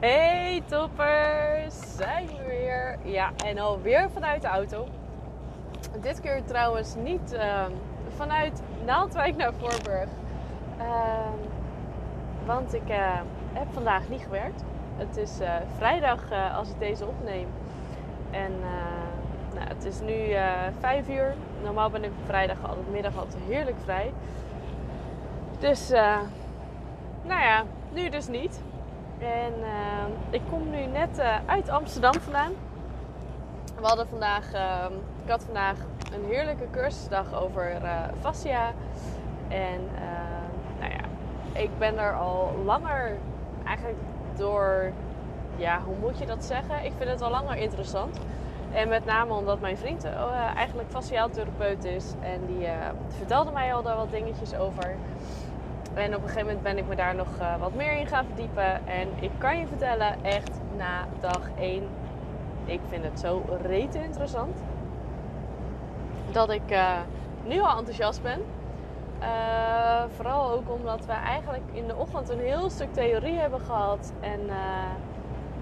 Hey toppers, zijn we weer. Ja, en alweer vanuit de auto. Dit keer trouwens niet uh, vanuit Naaldwijk naar Voorburg. Uh, want ik uh, heb vandaag niet gewerkt. Het is eh, vrijdag als ik deze opneem. En nou, het is nu vijf uur. Normaal ben ik vrijdag altijd middag altijd heerlijk vrij. Dus nou ja, nu dus niet. En uh, ik kom nu net uh, uit Amsterdam vandaan. We hadden vandaag, uh, ik had vandaag een heerlijke cursusdag over uh, fascia. En nou ja, ik ben er al langer eigenlijk door, ja, hoe moet je dat zeggen? Ik vind het al langer interessant. En met name omdat mijn vriend eigenlijk fasciaal therapeut is. En die vertelde mij al daar wat dingetjes over. En op een gegeven moment ben ik me daar nog uh, wat meer in gaan verdiepen. En ik kan je vertellen, echt na dag 1, ik vind het zo rete interessant. Dat ik uh, nu al enthousiast ben. Uh, vooral ook omdat we eigenlijk in de ochtend een heel stuk theorie hebben gehad. En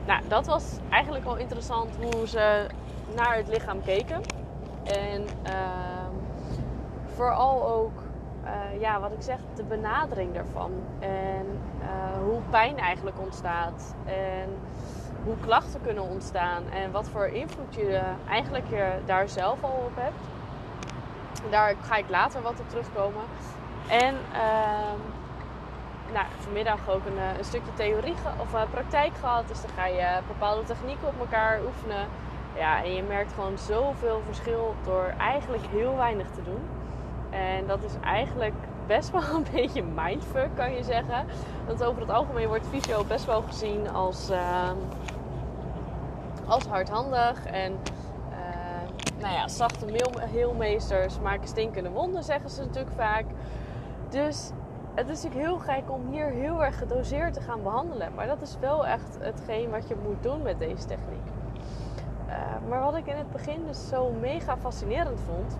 nou, dat was eigenlijk wel interessant hoe ze naar het lichaam keken. En ehm, vooral ook uh, ja, wat ik zeg, de benadering daarvan. En uh, hoe pijn eigenlijk ontstaat. En hoe klachten kunnen ontstaan. En wat voor invloed je eigenlijk je daar zelf al op hebt. Daar ga ik later wat op terugkomen. En uh, nou, vanmiddag ook een, eh, een stukje theorie of praktijk gehad. Dus dan ga je bepaalde technieken op elkaar oefenen. Ja, en je merkt gewoon zoveel verschil door eigenlijk heel weinig te doen. En dat is eigenlijk best wel een beetje mindfuck, kan je zeggen. Want over het algemeen wordt fysio best wel gezien als, uh, als hardhandig. En uh, nou ja, zachte heelmeesters maken stinkende wonden, zeggen ze natuurlijk vaak. Dus het is natuurlijk heel gek om hier heel erg gedoseerd te gaan behandelen. Maar dat is wel echt hetgeen wat je moet doen met deze techniek. Uh, maar wat ik in het begin dus zo mega fascinerend vond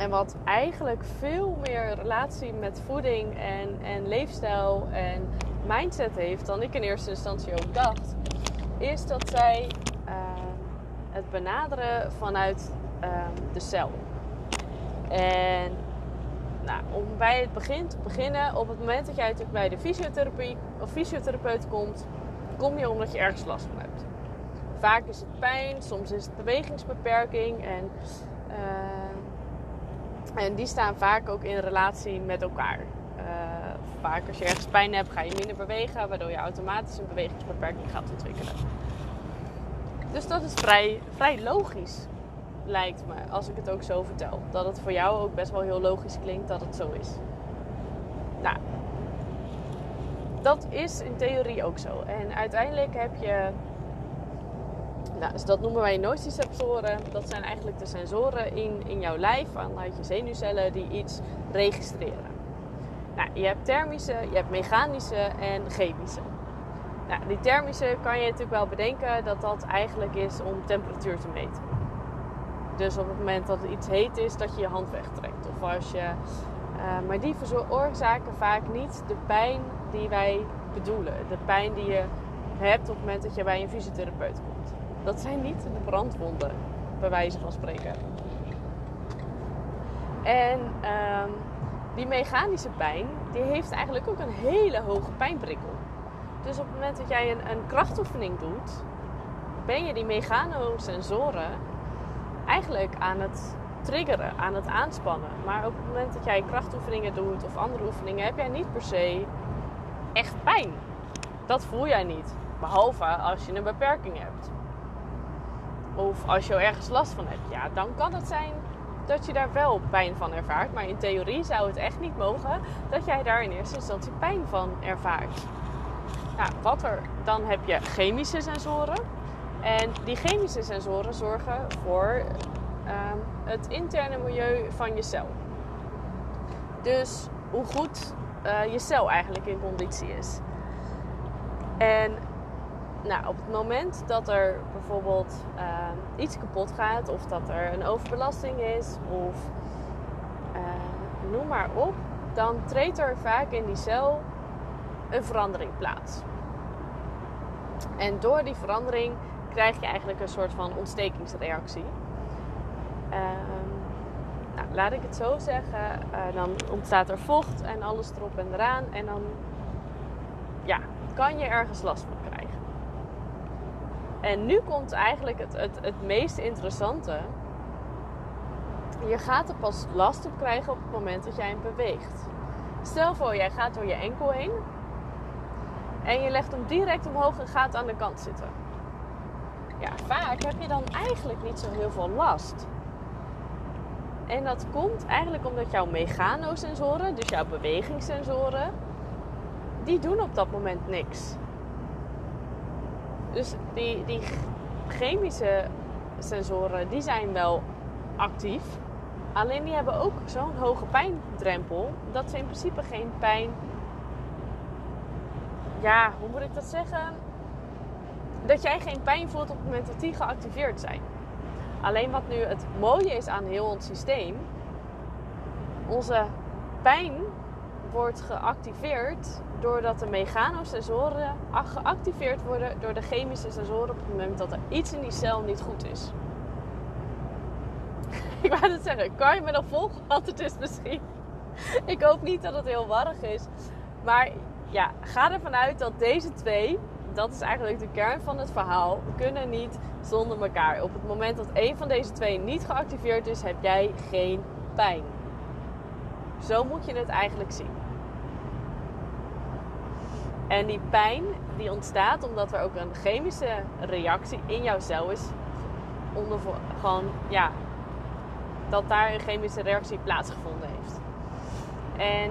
en wat eigenlijk veel meer relatie met voeding en, en leefstijl en mindset heeft dan ik in eerste instantie ook dacht, is dat zij uh, het benaderen vanuit uh, de cel. En nou, om bij het begin te beginnen, op het moment dat jij natuurlijk bij de fysiotherapie of fysiotherapeut komt, kom je omdat je ergens last van hebt. Vaak is het pijn, soms is het bewegingsbeperking en uh, en die staan vaak ook in relatie met elkaar. Uh, vaak als je ergens pijn hebt, ga je minder bewegen, waardoor je automatisch een bewegingsbeperking gaat ontwikkelen. Dus dat is vrij, vrij logisch, lijkt me, als ik het ook zo vertel. Dat het voor jou ook best wel heel logisch klinkt dat het zo is. Nou, dat is in theorie ook zo. En uiteindelijk heb je nou, dus dat noemen wij nociceptoren. Dat zijn eigenlijk de sensoren in, in jouw lijf, vanuit je zenuwcellen, die iets registreren. Nou, je hebt thermische, je hebt mechanische en chemische. Nou, die thermische kan je natuurlijk wel bedenken dat dat eigenlijk is om temperatuur te meten. Dus op het moment dat het iets heet is, dat je je hand wegtrekt. Of als je, uh, maar die veroorzaken vaak niet de pijn die wij bedoelen. De pijn die je hebt op het moment dat je bij een fysiotherapeut komt. Dat zijn niet de brandwonden, bij wijze van spreken. En um, die mechanische pijn, die heeft eigenlijk ook een hele hoge pijnprikkel. Dus op het moment dat jij een, een krachtoefening doet, ben je die mechanosensoren eigenlijk aan het triggeren, aan het aanspannen. Maar op het moment dat jij krachtoefeningen doet of andere oefeningen, heb jij niet per se echt pijn. Dat voel jij niet. Behalve als je een beperking hebt. Of als je er ergens last van hebt, ja, dan kan het zijn dat je daar wel pijn van ervaart. Maar in theorie zou het echt niet mogen dat jij daar in eerste instantie pijn van ervaart. Nou, wat er, dan heb je chemische sensoren. En die chemische sensoren zorgen voor uh, het interne milieu van je cel. Dus hoe goed uh, je cel eigenlijk in conditie is. En nou, op het moment dat er bijvoorbeeld uh, iets kapot gaat, of dat er een overbelasting is, of uh, noem maar op, dan treedt er vaak in die cel een verandering plaats. En door die verandering krijg je eigenlijk een soort van ontstekingsreactie. Ehm, nou, laat ik het zo zeggen, uh, dan ontstaat er vocht en alles erop en eraan. En dan ja, kan je ergens last van krijgen. En nu komt eigenlijk het, het, het meest interessante. Je gaat er pas last op krijgen op het moment dat jij hem beweegt. Stel voor, jij gaat door je enkel heen. En je legt hem direct omhoog en gaat aan de kant zitten. Ja, vaak heb je dan eigenlijk niet zo heel veel last. En dat komt eigenlijk omdat jouw meganosensoren, dus jouw bewegingssensoren, die doen op dat moment niks. Dus die, die chemische sensoren, die zijn wel actief. Alleen die hebben ook zo'n hoge pijndrempel dat ze in principe geen pijn. Ja, hoe moet ik dat zeggen? Dat jij geen pijn voelt op het moment dat die geactiveerd zijn. Alleen wat nu het mooie is aan heel ons systeem, onze pijn wordt geactiveerd doordat de mechanosensoren geactiveerd worden door de chemische sensoren op het moment dat er iets in die cel niet goed is. Ik wou het zeggen, kan je me nog volgen? Want het is misschien. Ik hoop niet dat het heel warrig is. Maar ja, ga ervan uit dat deze twee, dat is eigenlijk de kern van het verhaal, kunnen niet zonder elkaar. Op het moment dat een van deze twee niet geactiveerd is, heb jij geen pijn. Zo moet je het eigenlijk zien. En die pijn die ontstaat omdat er ook een chemische reactie in jouw cel is. Onder, gewoon, ja, dat daar een chemische reactie plaatsgevonden heeft. En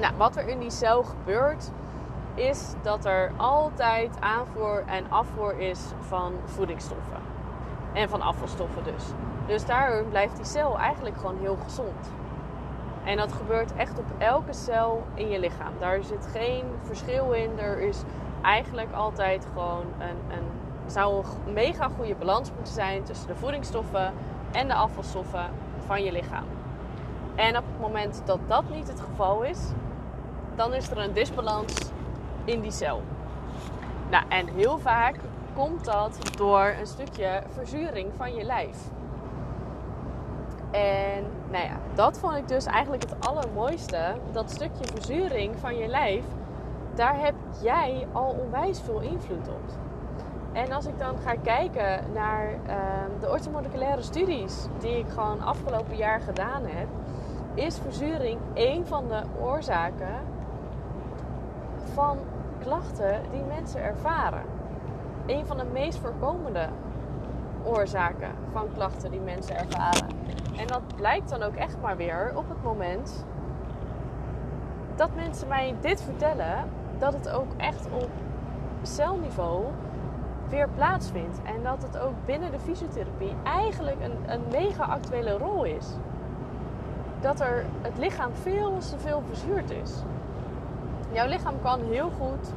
nou, wat er in die cel gebeurt, is dat er altijd aanvoer en afvoer is van voedingsstoffen. En van afvalstoffen dus. Dus daarom blijft die cel eigenlijk gewoon heel gezond. En dat gebeurt echt op elke cel in je lichaam. Daar zit geen verschil in. Er is eigenlijk altijd gewoon een, een zou een mega goede balans moeten zijn tussen de voedingsstoffen en de afvalstoffen van je lichaam. En op het moment dat dat niet het geval is, dan is er een disbalans in die cel. Nou, en heel vaak komt dat door een stukje verzuring van je lijf. En nou ja, dat vond ik dus eigenlijk het allermooiste. Dat stukje verzuring van je lijf, daar heb jij al onwijs veel invloed op. En als ik dan ga kijken naar uh, de orthomoleculaire studies die ik gewoon afgelopen jaar gedaan heb, is verzuring een van de oorzaken van klachten die mensen ervaren. Een van de meest voorkomende oorzaken van klachten die mensen ervaren. En dat blijkt dan ook echt maar weer op het moment dat mensen mij dit vertellen, dat het ook echt op celniveau weer plaatsvindt. En dat het ook binnen de fysiotherapie eigenlijk een, een mega actuele rol is. Dat er het lichaam veel te veel verzuurd is. Jouw lichaam kan heel goed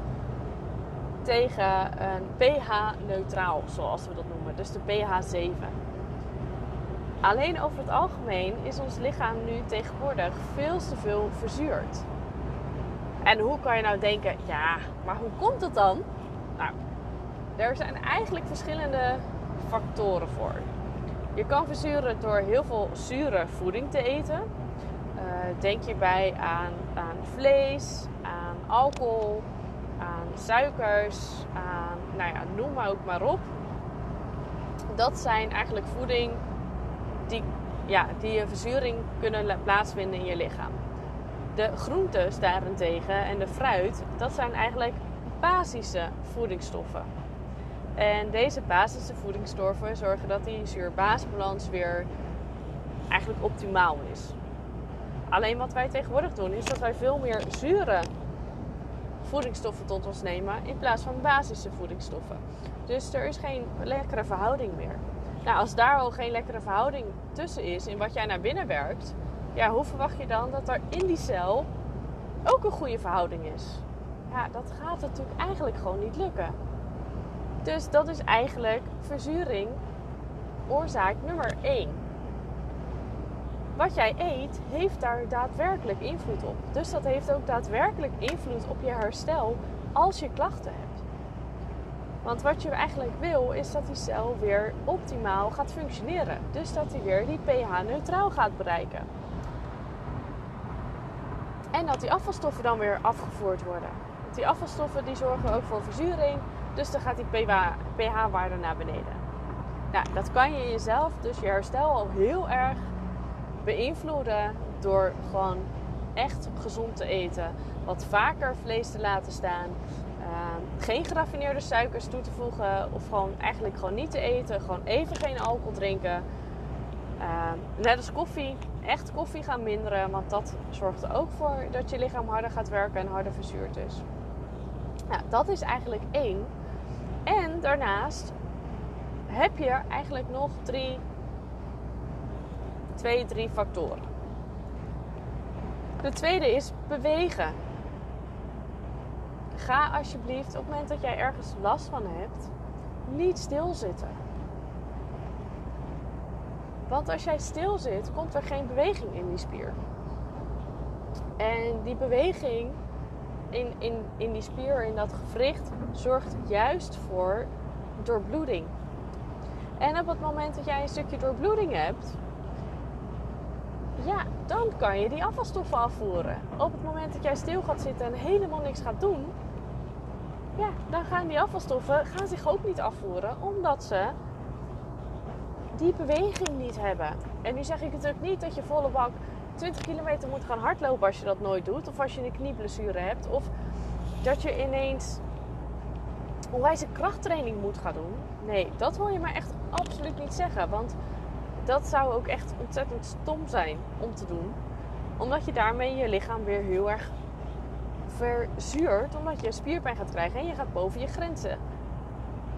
tegen een pH-neutraal, zoals we dat noemen. Dus de pH 7. Alleen over het algemeen is ons lichaam nu tegenwoordig veel te veel verzuurd. En hoe kan je nou denken, ja, maar hoe komt het dan? Nou, er zijn eigenlijk verschillende factoren voor. Je kan verzuren door heel veel zure voeding te eten. Uh, denk hierbij aan, aan vlees, aan alcohol, aan suikers, aan, nou ja, noem maar ook maar op. Dat zijn eigenlijk voeding die, ja, die een verzuring kunnen plaatsvinden in je lichaam. De groentes daarentegen en de fruit, dat zijn eigenlijk basische voedingsstoffen. En deze basische voedingsstoffen zorgen dat die zuur-baasbalans weer eigenlijk optimaal is. Alleen wat wij tegenwoordig doen is dat wij veel meer zure voedingsstoffen tot ons nemen in plaats van basische voedingsstoffen. Dus er is geen lekkere verhouding meer. Nou, als daar al geen lekkere verhouding tussen is in wat jij naar binnen werkt, ja, hoe verwacht je dan dat er in die cel ook een goede verhouding is? Ja, dat gaat natuurlijk eigenlijk gewoon niet lukken. Dus dat is eigenlijk verzuring oorzaak nummer 1. Wat jij eet heeft daar daadwerkelijk invloed op. Dus dat heeft ook daadwerkelijk invloed op je herstel als je klachten hebt. Want wat je eigenlijk wil is dat die cel weer optimaal gaat functioneren. Dus dat hij weer die pH-neutraal gaat bereiken. En dat die afvalstoffen dan weer afgevoerd worden. Want die afvalstoffen die zorgen ook voor verzuring. Dus dan gaat die pH-waarde naar beneden. Nou, dat kan je jezelf, dus je herstel al heel erg beïnvloeden door gewoon echt gezond te eten. Wat vaker vlees te laten staan. Ehm, geen geraffineerde suikers toe te voegen. Of gewoon eigenlijk gewoon niet te eten. Gewoon even geen alcohol drinken. Ehm, net als koffie. Echt koffie gaan minderen. Want dat zorgt er ook voor dat je lichaam harder gaat werken en harder verzuurd is. Nou, dat is eigenlijk één. En daarnaast heb je eigenlijk nog drie, twee, drie factoren. De tweede is bewegen. Ga alsjeblieft op het moment dat jij ergens last van hebt, niet stilzitten. Want als jij stil zit, komt er geen beweging in die spier. En die beweging in, in, in die spier, in dat gewricht, zorgt juist voor doorbloeding. En op het moment dat jij een stukje doorbloeding hebt, ja, dan kan je die afvalstoffen afvoeren. Op het moment dat jij stil gaat zitten en helemaal niks gaat doen, ja, dan gaan die afvalstoffen gaan zich ook niet afvoeren, omdat ze die beweging niet hebben. En nu zeg ik natuurlijk niet dat je volle bak 20 kilometer moet gaan hardlopen als je dat nooit doet, of als je een knieblessure hebt, of dat je ineens onwijze krachttraining moet gaan doen. Nee, dat wil je maar echt absoluut niet zeggen. Want dat zou ook echt ontzettend stom zijn om te doen. Omdat je daarmee je lichaam weer heel erg verzuurt. Omdat je spierpijn gaat krijgen en je gaat boven je grenzen.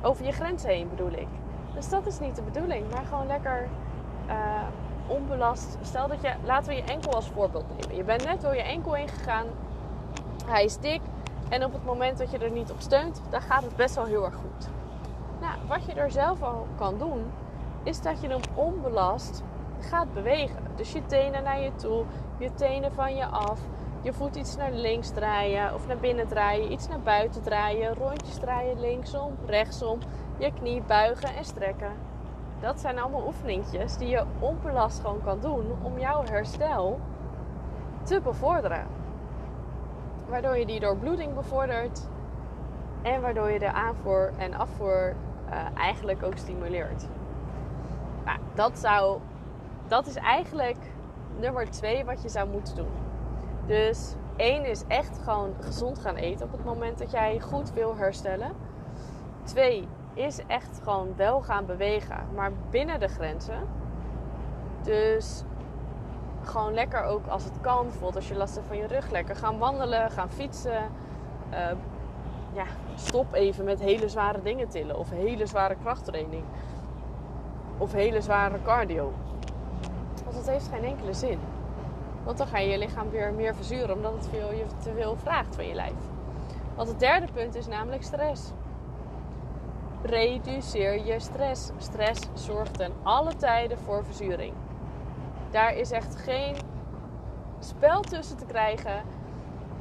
Over je grenzen heen bedoel ik. Dus dat is niet de bedoeling. Maar gewoon lekker uh, onbelast. Stel dat je, laten we je enkel als voorbeeld nemen. Je bent net door je enkel heen gegaan. Hij is dik. En op het moment dat je er niet op steunt, dan gaat het best wel heel erg goed. Nou, wat je er zelf al kan doen, is dat je hem onbelast gaat bewegen. Dus je tenen naar je toe, je tenen van je af, je voet iets naar links draaien of naar binnen draaien, iets naar buiten draaien, rondjes draaien linksom, rechtsom, je knie buigen en strekken. Dat zijn allemaal oefeningetjes die je onbelast gewoon kan doen om jouw herstel te bevorderen. Waardoor je die doorbloeding bevordert en waardoor je de aanvoer en afvoer uh, eigenlijk ook stimuleert. Nou, dat, zou, dat is eigenlijk nummer twee wat je zou moeten doen. Dus één is echt gewoon gezond gaan eten op het moment dat jij goed wil herstellen. Twee is echt gewoon wel gaan bewegen, maar binnen de grenzen. Dus gewoon lekker ook als het kan. Bijvoorbeeld als je last hebt van je rug, lekker gaan wandelen, gaan fietsen. Uh, ja, stop even met hele zware dingen tillen of hele zware krachttraining of hele zware cardio. Want dat heeft geen enkele zin. Want dan ga je je lichaam weer meer verzuren omdat het veel, je te veel vraagt van je lijf. Want het derde punt is namelijk stress. Reduceer je stress. Stress zorgt ten alle tijden voor verzuring. Daar is echt geen spel tussen te krijgen.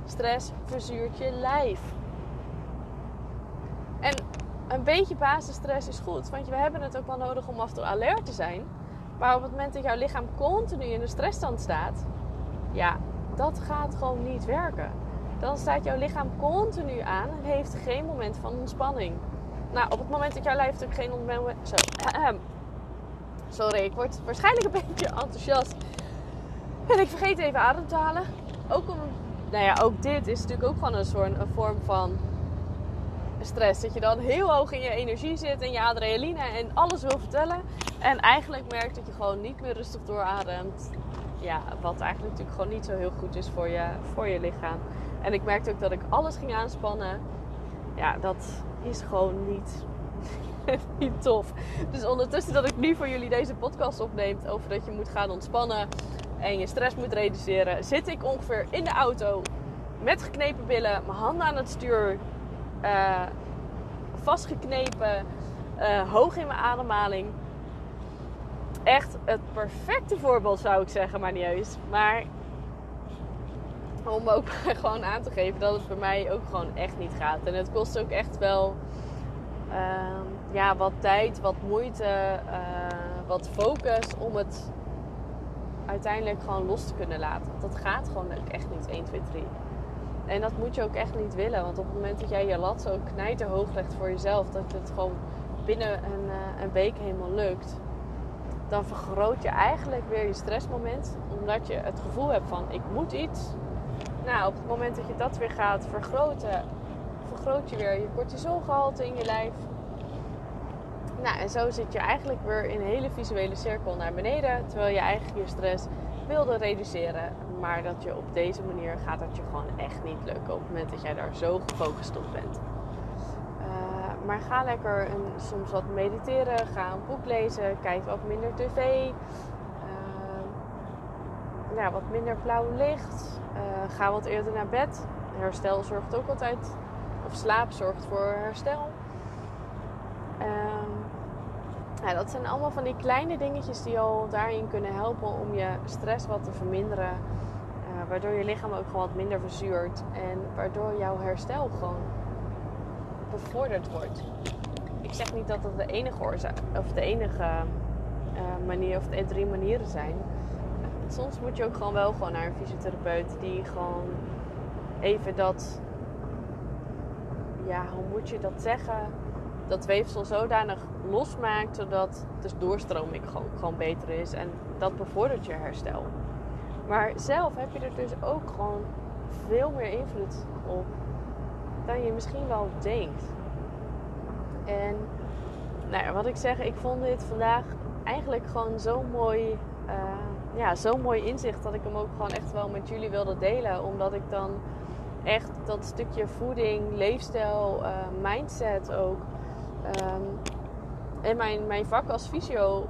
Stress verzuurt je lijf. En een beetje basisstress is goed. Want we hebben het ook wel nodig om af en toe alert te zijn. Maar op het moment dat jouw lichaam continu in een stressstand staat, ja, dat gaat gewoon niet werken. Dan staat jouw lichaam continu aan en heeft geen moment van ontspanning. Nou, op het moment dat jouw lijf natuurlijk geen ontspanning... Sorry, ik word waarschijnlijk een beetje enthousiast. En ik vergeet even adem te halen. Ook om... Nou ja, ook dit is natuurlijk ook gewoon een soort een vorm van stress. Dat je dan heel hoog in je energie zit en je adrenaline en alles wil vertellen. En eigenlijk merkt dat je gewoon niet meer rustig doorademt. Ja, wat eigenlijk natuurlijk gewoon niet zo heel goed is voor je, voor je lichaam. En ik merkte ook dat ik alles ging aanspannen. Ja, dat is gewoon niet, niet tof. Dus ondertussen dat ik nu voor jullie deze podcast opneem over dat je moet gaan ontspannen en je stress moet reduceren, zit ik ongeveer in de auto met geknepen billen, mijn handen aan het stuur, uh, vastgeknepen, uh, hoog in mijn ademhaling. Echt het perfecte voorbeeld zou ik zeggen, maar niet. Maar om ook gewoon aan te geven dat het bij mij ook gewoon echt niet gaat. En het kost ook echt wel ehm, ja, wat tijd, wat moeite, eh, wat focus om het uiteindelijk gewoon los te kunnen laten. Want dat gaat gewoon echt niet 1, 2, 3. En dat moet je ook echt niet willen. Want op het moment dat jij je lat zo knijterhoog legt voor jezelf, dat het gewoon binnen een, uh, een week helemaal lukt, dan vergroot je eigenlijk weer je stressmoment. Omdat je het gevoel hebt van ik moet iets. Nou, op het moment dat je dat weer gaat vergroten, vergroot je weer je cortisolgehalte in je lijf. Nou, en zo zit je eigenlijk weer in een hele visuele cirkel naar beneden. Terwijl je eigenlijk je stress wilde reduceren. Maar dat je op deze manier gaat dat je gewoon echt niet lukken. Op het moment dat jij daar zo gefocust op bent. Maar ga lekker een, soms wat mediteren. Ga een boek lezen. Kijk wat minder tv. Uh, ja, wat minder blauw licht. Uh, ga wat eerder naar bed. Herstel zorgt ook altijd. Of slaap zorgt voor herstel. Um, ja, dat zijn allemaal van die kleine dingetjes die al daarin kunnen helpen om je stress wat te verminderen. Uh, waardoor je lichaam ook gewoon wat minder verzuurt. En waardoor jouw herstel gewoon bevorderd wordt. Ik zeg niet dat dat de enige oorzaak of de enige uh, manier of de drie manieren zijn. Soms moet je ook gewoon wel gewoon naar een fysiotherapeut die gewoon even dat. Ja, hoe moet je dat zeggen? dat weefsel zodanig losmaakt zodat de doorstroming gewoon, gewoon beter is. En dat bevordert je herstel. Maar zelf heb je er dus ook gewoon veel meer invloed op dan je misschien wel denkt. En nou ja, wat ik zeg, ik vond dit vandaag eigenlijk gewoon zo mooi, uh, ja, zo'n mooi inzicht dat ik hem ook gewoon echt wel met jullie wilde delen. Omdat ik dan echt dat stukje voeding, leefstijl, uh, mindset ook Um, en mijn, mijn vak als fysio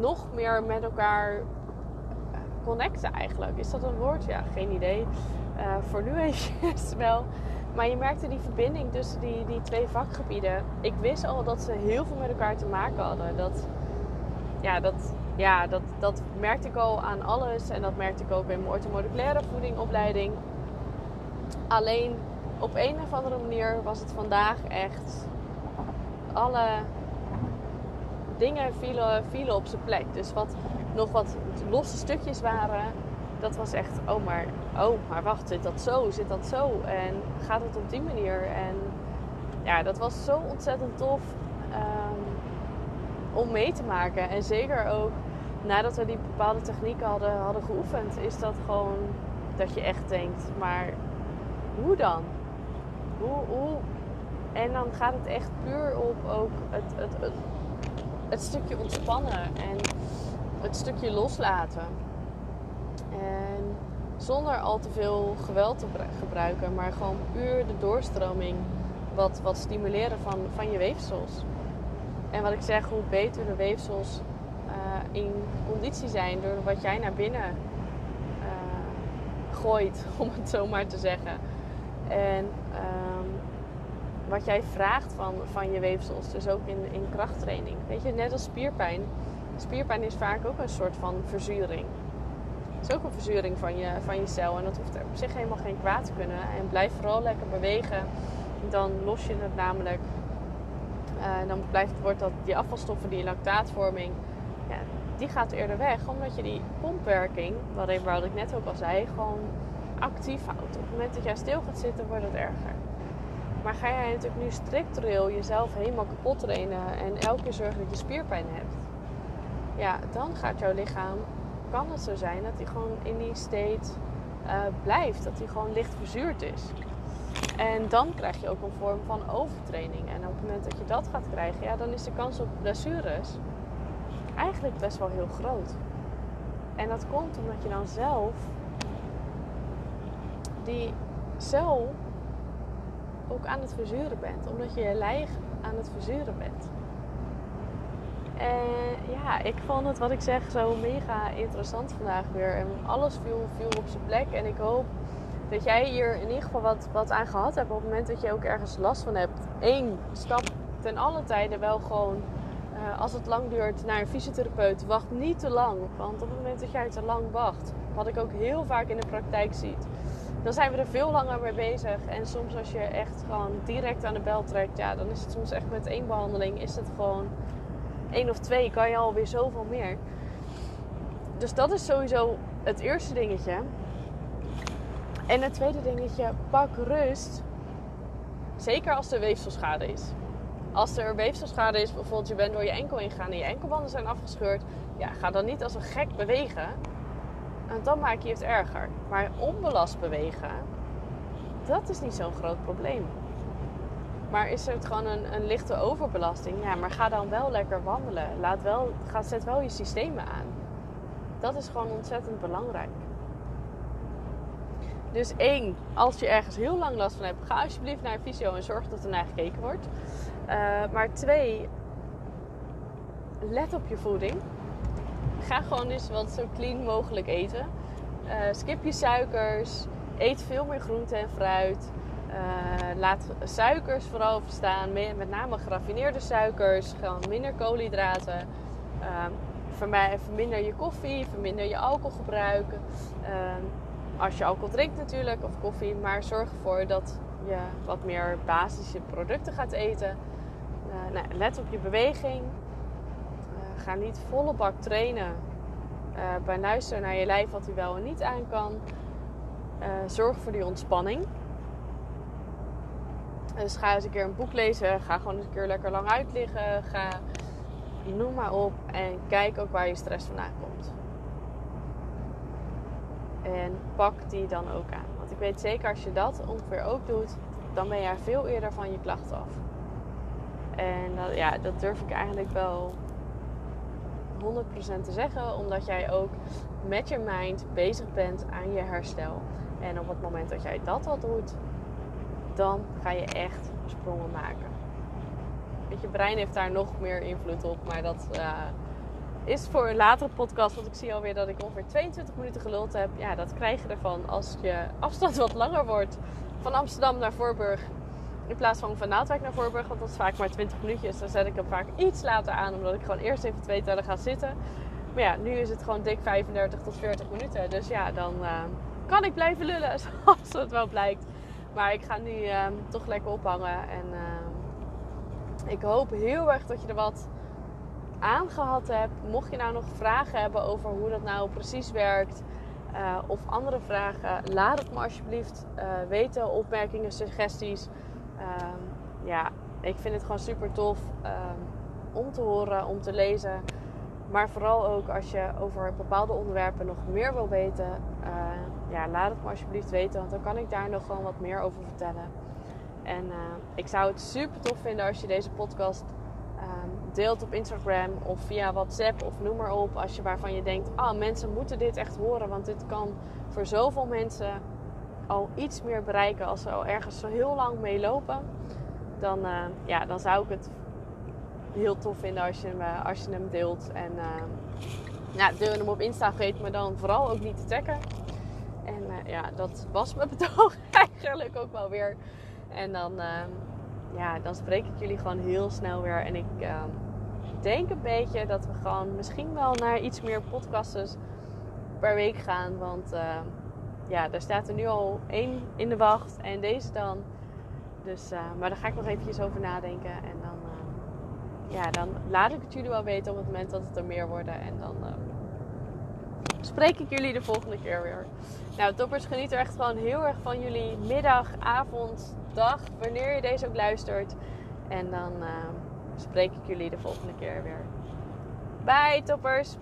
nog meer met elkaar eh, connecten eigenlijk. Is dat een woord? Ja, geen idee. Voor nu eventjes wel. Maar je merkte die verbinding tussen die, die twee vakgebieden. Ik wist al dat ze heel veel met elkaar te maken hadden. Dat, ja, dat, ja, dat, dat merkte ik al aan alles. En dat merkte ik ook in mijn orthomoleculaire voedingopleiding. Alleen op een of andere manier was het vandaag echt alle dingen vielen, vielen op zijn plek. Dus wat nog wat losse stukjes waren, dat was echt, oh maar, oh maar wacht, zit dat zo, zit dat zo? En gaat het op die manier? En ja, dat was zo ontzettend tof um, om mee te maken. En zeker ook nadat we die bepaalde technieken hadden, hadden geoefend, is dat gewoon dat je echt denkt, maar hoe dan? Hoe, hoe en dan gaat het echt puur op ook het, het, het, het stukje ontspannen en het stukje loslaten. En zonder al te veel geweld te gebruiken, maar gewoon puur de doorstroming wat, wat stimuleren van, van je weefsels. En wat ik zeg, hoe beter de weefsels uh, in conditie zijn door wat jij naar binnen uh, gooit, om het zo maar te zeggen. En um, wat jij vraagt van, van je weefsels. Dus ook in, in krachttraining. Weet je, net als spierpijn. Spierpijn is vaak ook een soort van verzuring. Is ook een verzuring van je, van je cel. En dat hoeft op zich helemaal geen kwaad te kunnen. En blijf vooral lekker bewegen. Dan los je het namelijk. Uh, dan blijft, wordt dat, die afvalstoffen, die lactaatvorming, ja, die gaat eerder weg. Omdat je die pompwerking, wat ik net ook al zei, gewoon actief houdt. Op het moment dat jij stil gaat zitten, wordt het erger. Maar ga jij natuurlijk nu structureel jezelf helemaal kapot trainen en elke keer zorgen dat je spierpijn hebt, ja, dan gaat jouw lichaam, kan het zo zijn dat hij gewoon in die state uh, blijft, dat hij gewoon licht verzuurd is. En dan krijg je ook een vorm van overtraining. En op het moment dat je dat gaat krijgen, ja, dan is de kans op blessures eigenlijk best wel heel groot. En dat komt omdat je dan zelf die cel ook aan het verzuren bent. Omdat je je lijf aan het verzuren bent. En ja, ik vond het wat ik zeg zo mega interessant vandaag weer. En alles viel, viel op zijn plek. En ik hoop dat jij hier in ieder geval wat, wat aan gehad hebt op het moment dat je ook ergens last van hebt. Eén, stap ten alle tijden wel gewoon, uh, als het lang duurt, naar een fysiotherapeut. Wacht niet te lang. Want op het moment dat jij te lang wacht, wat ik ook heel vaak in de praktijk zie, dan zijn we er veel langer mee bezig. En soms als je echt gewoon direct aan de bel trekt, ja, dan is het soms echt met één behandeling, is het gewoon één of twee, kan je alweer zoveel meer. Dus dat is sowieso het eerste dingetje. En het tweede dingetje, pak rust. Zeker als er weefselschade is. Als er weefselschade is, bijvoorbeeld je bent door je enkel ingegaan en je enkelbanden zijn afgescheurd, ja, ga dan niet als een gek bewegen. En dan maak je het erger. Maar onbelast bewegen, dat is niet zo'n groot probleem. Maar is het gewoon een, een, lichte overbelasting? Ja, maar ga dan wel lekker wandelen. Laat wel, ga, zet wel je systemen aan. Dat is gewoon ontzettend belangrijk. Dus één, als je ergens heel lang last van hebt, ga alsjeblieft naar een fysio en zorg dat er naar gekeken wordt. Uh, maar twee, let op je voeding. Ga gewoon eens wat zo clean mogelijk eten. Uh, skip je suikers. Eet veel meer groente en fruit. Uh, laat suikers vooral verstaan. Met name geraffineerde suikers. Gewoon minder koolhydraten. verminder je koffie. Verminder je alcoholgebruik als je alcohol drinkt natuurlijk, of koffie. Maar zorg ervoor dat je wat meer basische producten gaat eten. Uh, nou, let op je beweging. Uh, ga niet volle bak trainen. Uh, bij luisteren naar je lijf wat hij wel en niet aan kan. zorg voor die ontspanning. Dus ga eens een keer een boek lezen. Ga gewoon eens een keer lekker lang uitliggen. Ga noem maar op. En kijk ook waar je stress vandaan komt. En pak die dan ook aan. Want ik weet zeker als je dat ongeveer ook doet, dan ben jij veel eerder van je klachten af. En ja, dat durf ik eigenlijk wel 100% te zeggen, omdat jij ook met je mind bezig bent aan je herstel. En op het moment dat jij dat al doet, dan ga je echt sprongen maken. Je, brein heeft daar nog meer invloed op, maar dat. Uh, is voor een latere podcast. Want ik zie alweer dat ik ongeveer 22 minuten geluld heb. Ja, dat krijg je ervan als je afstand wat langer wordt. Van Amsterdam naar Voorburg. In plaats van van Naaldwijk naar Voorburg. Want dat is vaak maar 20 minuutjes. Dan zet ik hem vaak iets later aan. Omdat ik gewoon eerst even twee tellen ga zitten. Maar ja, nu is het gewoon dik 35 tot 40 minuten. Dus ja, dan uh, kan ik blijven lullen. Zoals het wel blijkt. Maar ik ga nu uh, toch lekker ophangen. En uh, ik hoop heel erg dat je er wat aangehad hebt. Mocht je nou nog vragen hebben over hoe dat nou precies werkt. Uh, of andere vragen, laat het me alsjeblieft uh, weten. Opmerkingen, suggesties. Uh, ja, ik vind het gewoon super tof ehm, om te horen, om te lezen. Maar vooral ook als je over bepaalde onderwerpen nog meer wil weten. Eh, ja, laat het me alsjeblieft weten. Want dan kan ik daar nog gewoon wat meer over vertellen. En ik zou het super tof vinden als je deze podcast Ehm, deelt op Instagram of via WhatsApp of noem maar op. Als je waarvan je denkt, ah, oh, mensen moeten dit echt horen. Want dit kan voor zoveel mensen al iets meer bereiken als ze al ergens zo heel lang mee lopen. Dan, uh, ja, dan zou ik het heel tof vinden als je hem, eh, als je hem deelt. En uh, ja, deel hem op Insta, vergeet me dan vooral ook niet te taggen. En uh, ja, dat was mijn betoog eigenlijk ook wel weer. En dan ehm, ja, dan spreek ik jullie gewoon heel snel weer. En ik ehm, denk een beetje dat we gewoon misschien wel naar iets meer podcasts per week gaan. Want uh, ja, daar staat er nu al één in de wacht en deze dan. Dus, uh, maar daar ga ik nog eventjes over nadenken. En dan, ja, dan laat ik het jullie wel weten op het moment dat het er meer worden. En dan spreek ik jullie de volgende keer weer. Nou, toppers, geniet er echt gewoon heel erg van jullie middag, avond, dag, wanneer je deze ook luistert. En dan uh, spreek ik jullie de volgende keer weer. Bye, toppers!